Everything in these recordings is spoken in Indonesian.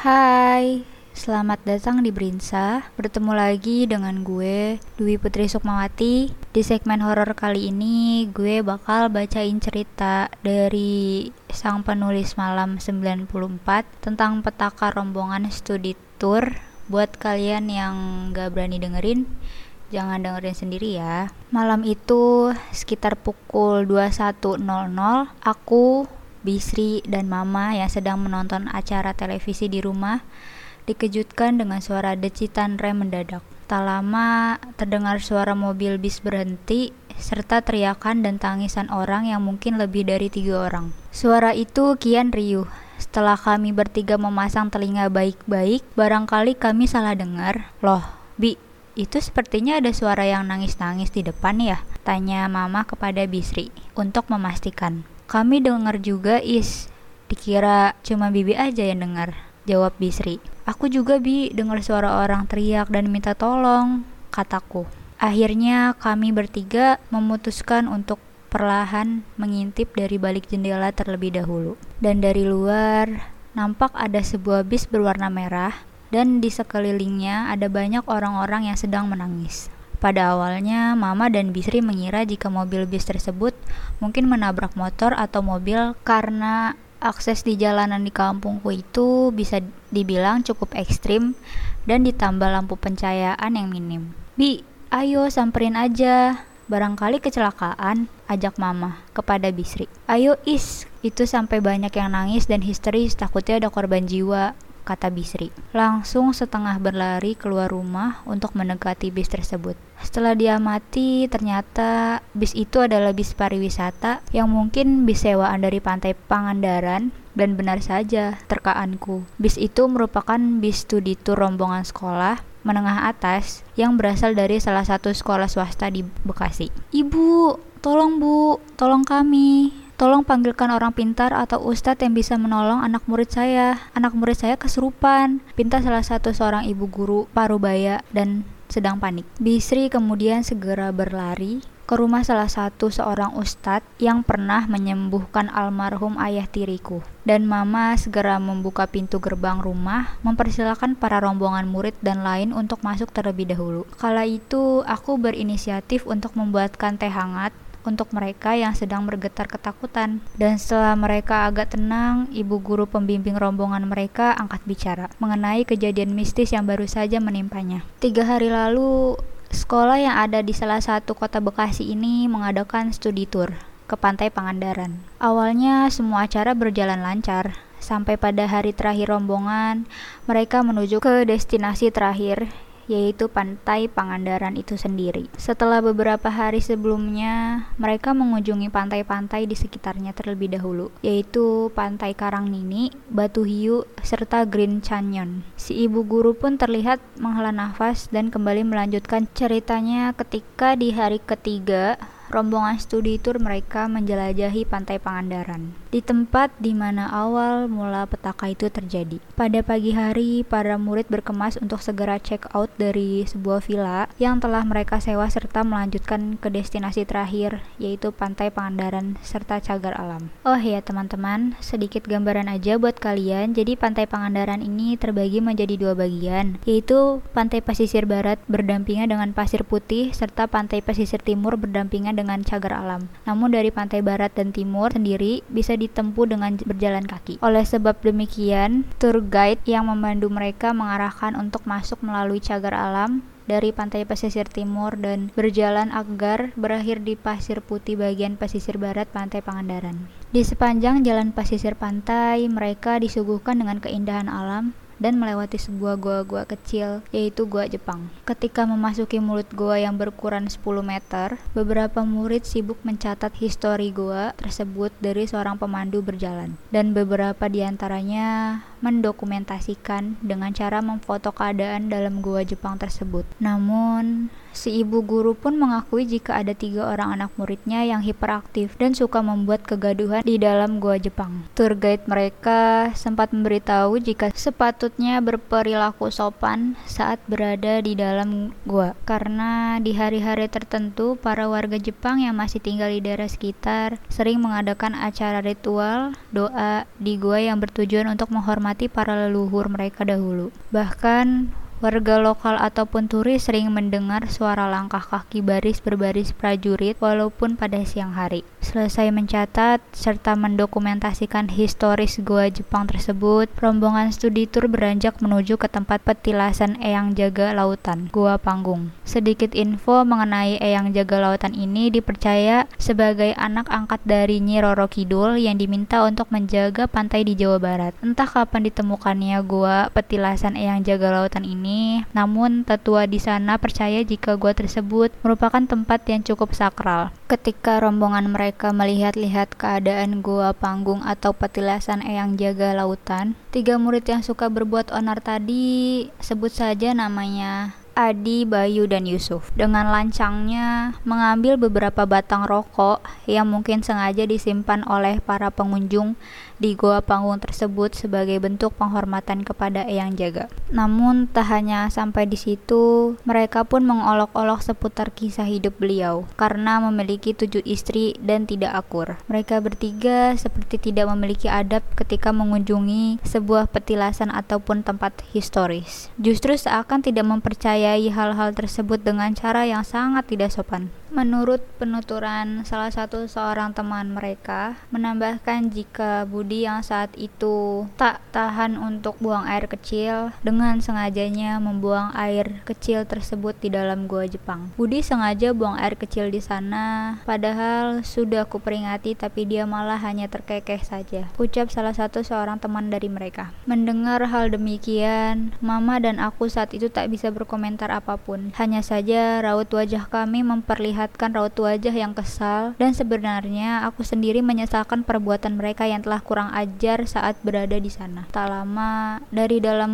Hai, selamat datang di Brinsa. Bertemu lagi dengan gue, Dwi Putri Sukmawati. Di segmen horor kali ini, gue bakal bacain cerita dari sang penulis malam 94 tentang petaka rombongan studi tour. Buat kalian yang gak berani dengerin, jangan dengerin sendiri ya. Malam itu sekitar pukul 21.00, aku Bisri dan Mama yang sedang menonton acara televisi di rumah dikejutkan dengan suara decitan rem mendadak. Tak lama terdengar suara mobil bis berhenti serta teriakan dan tangisan orang yang mungkin lebih dari tiga orang. Suara itu kian riuh. Setelah kami bertiga memasang telinga baik-baik, barangkali kami salah dengar. Loh, Bi, itu sepertinya ada suara yang nangis-nangis di depan ya? Tanya Mama kepada Bisri untuk memastikan. Kami dengar juga Is. Dikira cuma Bibi aja yang dengar. Jawab Bisri. Aku juga Bi dengar suara orang teriak dan minta tolong, kataku. Akhirnya kami bertiga memutuskan untuk perlahan mengintip dari balik jendela terlebih dahulu. Dan dari luar nampak ada sebuah bis berwarna merah dan di sekelilingnya ada banyak orang-orang yang sedang menangis. Pada awalnya, Mama dan Bisri mengira jika mobil bis tersebut mungkin menabrak motor atau mobil karena akses di jalanan di kampungku itu bisa dibilang cukup ekstrim dan ditambah lampu pencahayaan yang minim. Bi, ayo samperin aja. Barangkali kecelakaan, ajak mama kepada Bisri. Ayo is, itu sampai banyak yang nangis dan histeris takutnya ada korban jiwa kata Bisri. Langsung setengah berlari keluar rumah untuk mendekati bis tersebut. Setelah diamati, ternyata bis itu adalah bis pariwisata yang mungkin bis sewaan dari pantai Pangandaran dan benar saja terkaanku. Bis itu merupakan bis studi tour rombongan sekolah menengah atas yang berasal dari salah satu sekolah swasta di Bekasi. Ibu, tolong bu, tolong kami. Tolong panggilkan orang pintar atau ustadz yang bisa menolong anak murid saya. Anak murid saya kesurupan. Pinta salah satu seorang ibu guru parubaya dan sedang panik. Bisri kemudian segera berlari ke rumah salah satu seorang ustadz yang pernah menyembuhkan almarhum ayah tiriku. Dan mama segera membuka pintu gerbang rumah, mempersilahkan para rombongan murid dan lain untuk masuk terlebih dahulu. Kala itu, aku berinisiatif untuk membuatkan teh hangat untuk mereka yang sedang bergetar ketakutan. Dan setelah mereka agak tenang, ibu guru pembimbing rombongan mereka angkat bicara mengenai kejadian mistis yang baru saja menimpanya. Tiga hari lalu, sekolah yang ada di salah satu kota Bekasi ini mengadakan studi tour ke pantai Pangandaran. Awalnya semua acara berjalan lancar, sampai pada hari terakhir rombongan, mereka menuju ke destinasi terakhir yaitu pantai Pangandaran itu sendiri. Setelah beberapa hari sebelumnya, mereka mengunjungi pantai-pantai di sekitarnya terlebih dahulu, yaitu Pantai Karangnini, Batu Hiu, serta Green Canyon. Si ibu guru pun terlihat menghela nafas dan kembali melanjutkan ceritanya ketika di hari ketiga rombongan studi tour mereka menjelajahi pantai Pangandaran, di tempat di mana awal mula petaka itu terjadi. Pada pagi hari, para murid berkemas untuk segera check out dari sebuah villa yang telah mereka sewa serta melanjutkan ke destinasi terakhir, yaitu pantai Pangandaran serta cagar alam. Oh ya teman-teman, sedikit gambaran aja buat kalian. Jadi pantai Pangandaran ini terbagi menjadi dua bagian, yaitu pantai pesisir barat berdampingan dengan pasir putih serta pantai pesisir timur berdampingan dengan cagar alam. Namun dari pantai barat dan timur sendiri bisa ditempuh dengan berjalan kaki. Oleh sebab demikian, tour guide yang memandu mereka mengarahkan untuk masuk melalui cagar alam dari pantai pesisir timur dan berjalan agar berakhir di pasir putih bagian pesisir barat pantai Pangandaran. Di sepanjang jalan pesisir pantai, mereka disuguhkan dengan keindahan alam dan melewati sebuah gua-gua kecil, yaitu gua Jepang. Ketika memasuki mulut gua yang berukuran 10 meter, beberapa murid sibuk mencatat histori gua tersebut dari seorang pemandu berjalan, dan beberapa di antaranya mendokumentasikan dengan cara memfoto keadaan dalam gua Jepang tersebut. Namun, Si ibu guru pun mengakui jika ada tiga orang anak muridnya yang hiperaktif dan suka membuat kegaduhan di dalam gua Jepang. Tour guide mereka sempat memberitahu jika sepatutnya berperilaku sopan saat berada di dalam gua, karena di hari-hari tertentu para warga Jepang yang masih tinggal di daerah sekitar sering mengadakan acara ritual doa di gua yang bertujuan untuk menghormati menghormati para leluhur mereka dahulu. Bahkan Warga lokal ataupun turis sering mendengar suara langkah kaki baris berbaris prajurit walaupun pada siang hari. Selesai mencatat serta mendokumentasikan historis gua Jepang tersebut, rombongan studi tur beranjak menuju ke tempat petilasan Eyang Jaga Lautan, Gua Panggung. Sedikit info mengenai Eyang Jaga Lautan ini dipercaya sebagai anak angkat dari Nyi Roro Kidul yang diminta untuk menjaga pantai di Jawa Barat. Entah kapan ditemukannya gua petilasan Eyang Jaga Lautan ini. Namun, tetua di sana percaya jika gua tersebut merupakan tempat yang cukup sakral. Ketika rombongan mereka melihat-lihat keadaan gua panggung atau petilasan Eyang Jaga Lautan, tiga murid yang suka berbuat onar tadi sebut saja namanya Adi, Bayu, dan Yusuf dengan lancangnya mengambil beberapa batang rokok yang mungkin sengaja disimpan oleh para pengunjung di goa panggung tersebut sebagai bentuk penghormatan kepada Eyang Jaga. Namun tak hanya sampai di situ, mereka pun mengolok-olok seputar kisah hidup beliau karena memiliki tujuh istri dan tidak akur. Mereka bertiga seperti tidak memiliki adab ketika mengunjungi sebuah petilasan ataupun tempat historis. Justru seakan tidak mempercayai hal-hal tersebut dengan cara yang sangat tidak sopan. Menurut penuturan salah satu seorang teman mereka, menambahkan jika Budi yang saat itu tak tahan untuk buang air kecil, dengan sengajanya membuang air kecil tersebut di dalam gua Jepang. Budi sengaja buang air kecil di sana, padahal sudah kuperingati tapi dia malah hanya terkekeh saja. Ucap salah satu seorang teman dari mereka. Mendengar hal demikian, Mama dan aku saat itu tak bisa berkomentar apa pun. Hanya saja raut wajah kami memperlihatkan memperlihatkan raut wajah yang kesal dan sebenarnya aku sendiri menyesalkan perbuatan mereka yang telah kurang ajar saat berada di sana. Tak lama dari dalam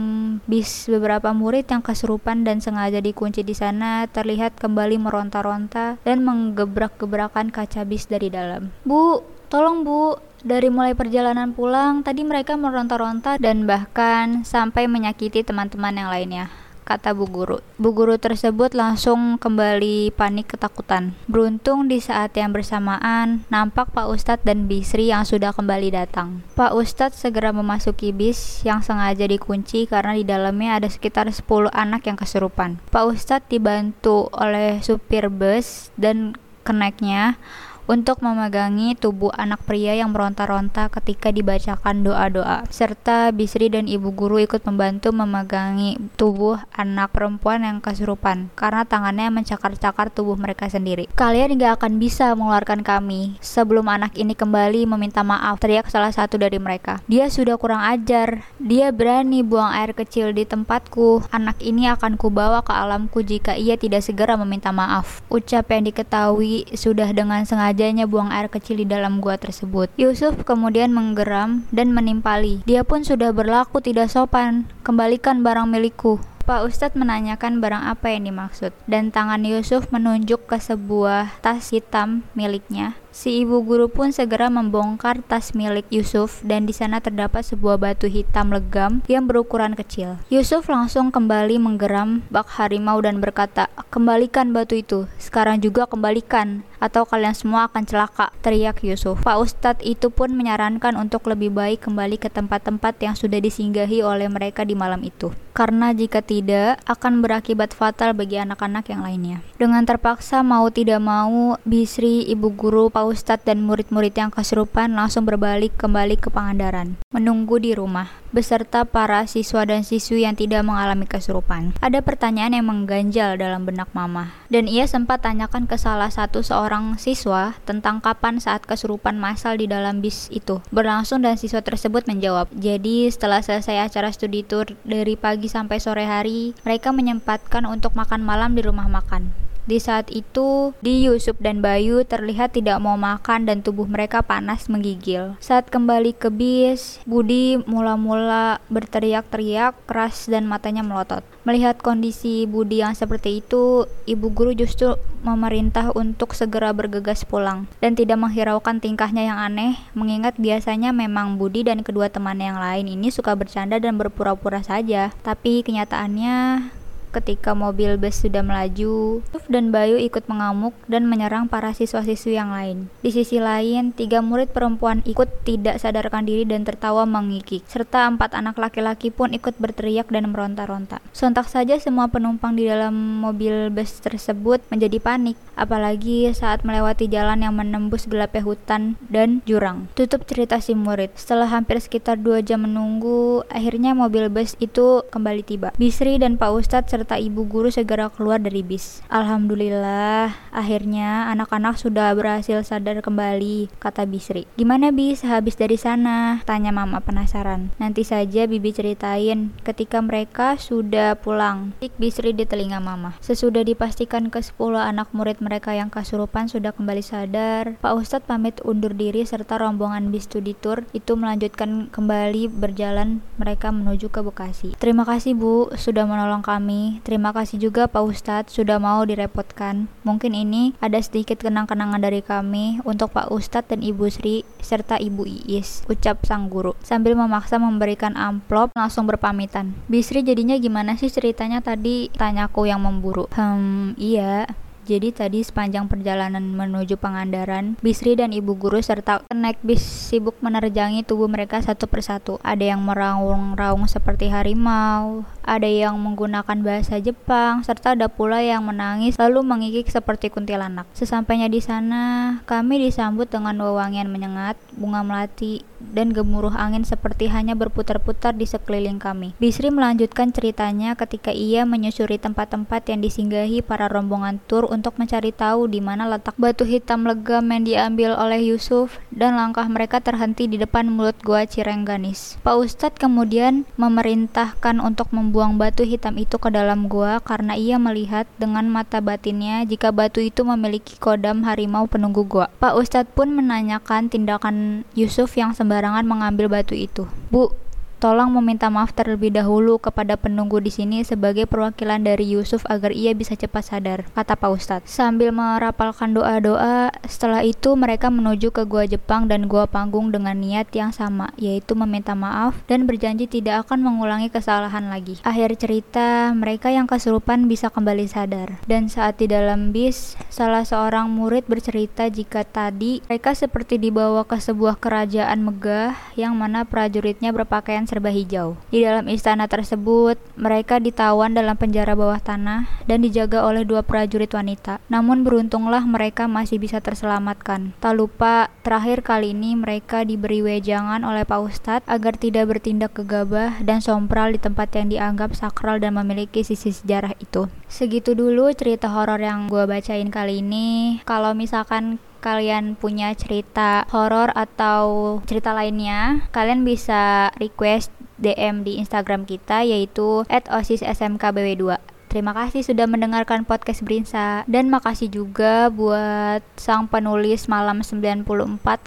bis beberapa murid yang kesurupan dan sengaja dikunci di sana terlihat kembali meronta-ronta dan menggebrak-gebrakan kaca bis dari dalam. Bu, tolong bu, dari mulai perjalanan pulang, tadi mereka meronta-ronta dan bahkan sampai menyakiti teman-teman yang lainnya kata Bu Guru. Bu Guru tersebut langsung kembali panik ketakutan. Beruntung di saat yang bersamaan, nampak Pak Ustadz dan Bisri yang sudah kembali datang. Pak Ustadz segera memasuki bis yang sengaja dikunci karena di dalamnya ada sekitar 10 anak yang kesurupan. Pak Ustadz dibantu oleh supir bus dan keneknya untuk memegangi tubuh anak pria yang meronta-ronta ketika dibacakan doa-doa, serta Bisri dan ibu guru ikut membantu memegangi tubuh anak perempuan yang kesurupan karena tangannya mencakar-cakar tubuh mereka sendiri. Kalian gak akan bisa mengeluarkan kami sebelum anak ini kembali meminta maaf, teriak salah satu dari mereka. Dia sudah kurang ajar, dia berani buang air kecil di tempatku. Anak ini akan kubawa ke alamku jika ia tidak segera meminta maaf. Ucap yang diketahui sudah dengan sengaja sengajanya buang air kecil di dalam gua tersebut. Yusuf kemudian menggeram dan menimpali. Dia pun sudah berlaku tidak sopan. Kembalikan barang milikku. Pak Ustadz menanyakan barang apa yang dimaksud, dan tangan Yusuf menunjuk ke sebuah tas hitam miliknya. Si ibu guru pun segera membongkar tas milik Yusuf dan di sana terdapat sebuah batu hitam legam yang berukuran kecil. Yusuf langsung kembali menggeram bak harimau dan berkata, "Kembalikan batu itu. Sekarang juga kembalikan atau kalian semua akan celaka," teriak Yusuf. Pak Ustadz itu pun menyarankan untuk lebih baik kembali ke tempat-tempat yang sudah disinggahi oleh mereka di malam itu. Karena jika tidak akan berakibat fatal bagi anak-anak yang lainnya. Dengan terpaksa mau tidak mau, Bisri, ibu guru, Pak Ustadz dan murid-murid yang kesurupan langsung berbalik kembali ke Pangandaran, menunggu di rumah, beserta para siswa dan siswi yang tidak mengalami kesurupan. Ada pertanyaan yang mengganjal dalam benak Mama, dan ia sempat tanyakan ke salah satu seorang siswa tentang kapan saat kesurupan massal di dalam bis itu berlangsung dan siswa tersebut menjawab, jadi setelah selesai acara studi tour dari pagi sampai sore hari, mereka menyempatkan untuk makan malam di rumah makan. Di saat itu, Di Yusuf dan Bayu terlihat tidak mau makan dan tubuh mereka panas menggigil. Saat kembali ke bis, Budi mula-mula berteriak-teriak keras dan matanya melotot. Melihat kondisi Budi yang seperti itu, ibu guru justru memerintah untuk segera bergegas pulang dan tidak menghiraukan tingkahnya yang aneh, mengingat biasanya memang Budi dan kedua teman yang lain ini suka bercanda dan berpura-pura saja. Tapi kenyataannya ketika mobil bus sudah melaju. Yusuf dan Bayu ikut mengamuk dan menyerang para siswa-siswi yang lain. Di sisi lain, tiga murid perempuan ikut tidak sadarkan diri dan tertawa mengikik, serta empat anak laki-laki pun ikut berteriak dan meronta-ronta. Sontak saja semua penumpang di dalam mobil bus tersebut menjadi panik, apalagi saat melewati jalan yang menembus gelapnya hutan dan jurang. Tutup cerita si murid. Setelah hampir sekitar dua jam menunggu, akhirnya mobil bus itu kembali tiba. Bisri dan Pak Ustadz serta ibu guru segera keluar dari bis. Alhamdulillah, akhirnya anak-anak sudah berhasil sadar kembali, kata Bisri. Gimana bis habis dari sana? Tanya mama penasaran. Nanti saja Bibi ceritain ketika mereka sudah pulang. Tik Bisri di telinga mama. Sesudah dipastikan ke 10 anak murid mereka yang kasurupan sudah kembali sadar, Pak Ustadz pamit undur diri serta rombongan bis studi tour itu melanjutkan kembali berjalan mereka menuju ke Bekasi. Terima kasih Bu sudah menolong kami. Terima kasih juga Pak Ustadz sudah mau direpotkan. Mungkin ini ada sedikit kenang-kenangan dari kami untuk Pak Ustadz dan Ibu Sri serta Ibu Iis, ucap sang guru. Sambil memaksa memberikan amplop langsung berpamitan. Bisri jadinya gimana sih ceritanya tadi? Tanyaku yang memburu. Hmm, iya. Jadi tadi sepanjang perjalanan menuju Pangandaran, Bisri dan ibu guru serta naik bis sibuk menerjangi tubuh mereka satu persatu. Ada yang meraung-raung seperti harimau, ada yang menggunakan bahasa Jepang, serta ada pula yang menangis lalu mengikik seperti kuntilanak. Sesampainya di sana, kami disambut dengan wewangian menyengat, bunga melati, dan gemuruh angin seperti hanya berputar-putar di sekeliling kami. Bisri melanjutkan ceritanya ketika ia menyusuri tempat-tempat yang disinggahi para rombongan tur untuk mencari tahu di mana letak batu hitam legam yang diambil oleh Yusuf dan langkah mereka terhenti di depan mulut gua Cirengganis. Pak Ustadz kemudian memerintahkan untuk membuang batu hitam itu ke dalam gua karena ia melihat dengan mata batinnya jika batu itu memiliki kodam harimau penunggu gua. Pak Ustadz pun menanyakan tindakan Yusuf yang sembarangan mengambil batu itu. Bu, Tolong meminta maaf terlebih dahulu kepada penunggu di sini sebagai perwakilan dari Yusuf agar ia bisa cepat sadar, kata Pak Ustadz. Sambil merapalkan doa-doa, setelah itu mereka menuju ke gua Jepang dan gua panggung dengan niat yang sama, yaitu meminta maaf dan berjanji tidak akan mengulangi kesalahan lagi. Akhir cerita, mereka yang kesurupan bisa kembali sadar. Dan saat di dalam bis, salah seorang murid bercerita jika tadi mereka seperti dibawa ke sebuah kerajaan megah yang mana prajuritnya berpakaian serba hijau. Di dalam istana tersebut, mereka ditawan dalam penjara bawah tanah dan dijaga oleh dua prajurit wanita. Namun beruntunglah mereka masih bisa terselamatkan. Tak lupa, terakhir kali ini mereka diberi wejangan oleh Pak Ustadz agar tidak bertindak gegabah dan sompral di tempat yang dianggap sakral dan memiliki sisi sejarah itu. Segitu dulu cerita horor yang gue bacain kali ini. Kalau misalkan kalian punya cerita horor atau cerita lainnya, kalian bisa request DM di Instagram kita yaitu @osissmkbw2. Terima kasih sudah mendengarkan podcast Brinsa dan makasih juga buat sang penulis malam 94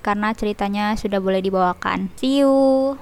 karena ceritanya sudah boleh dibawakan. See you.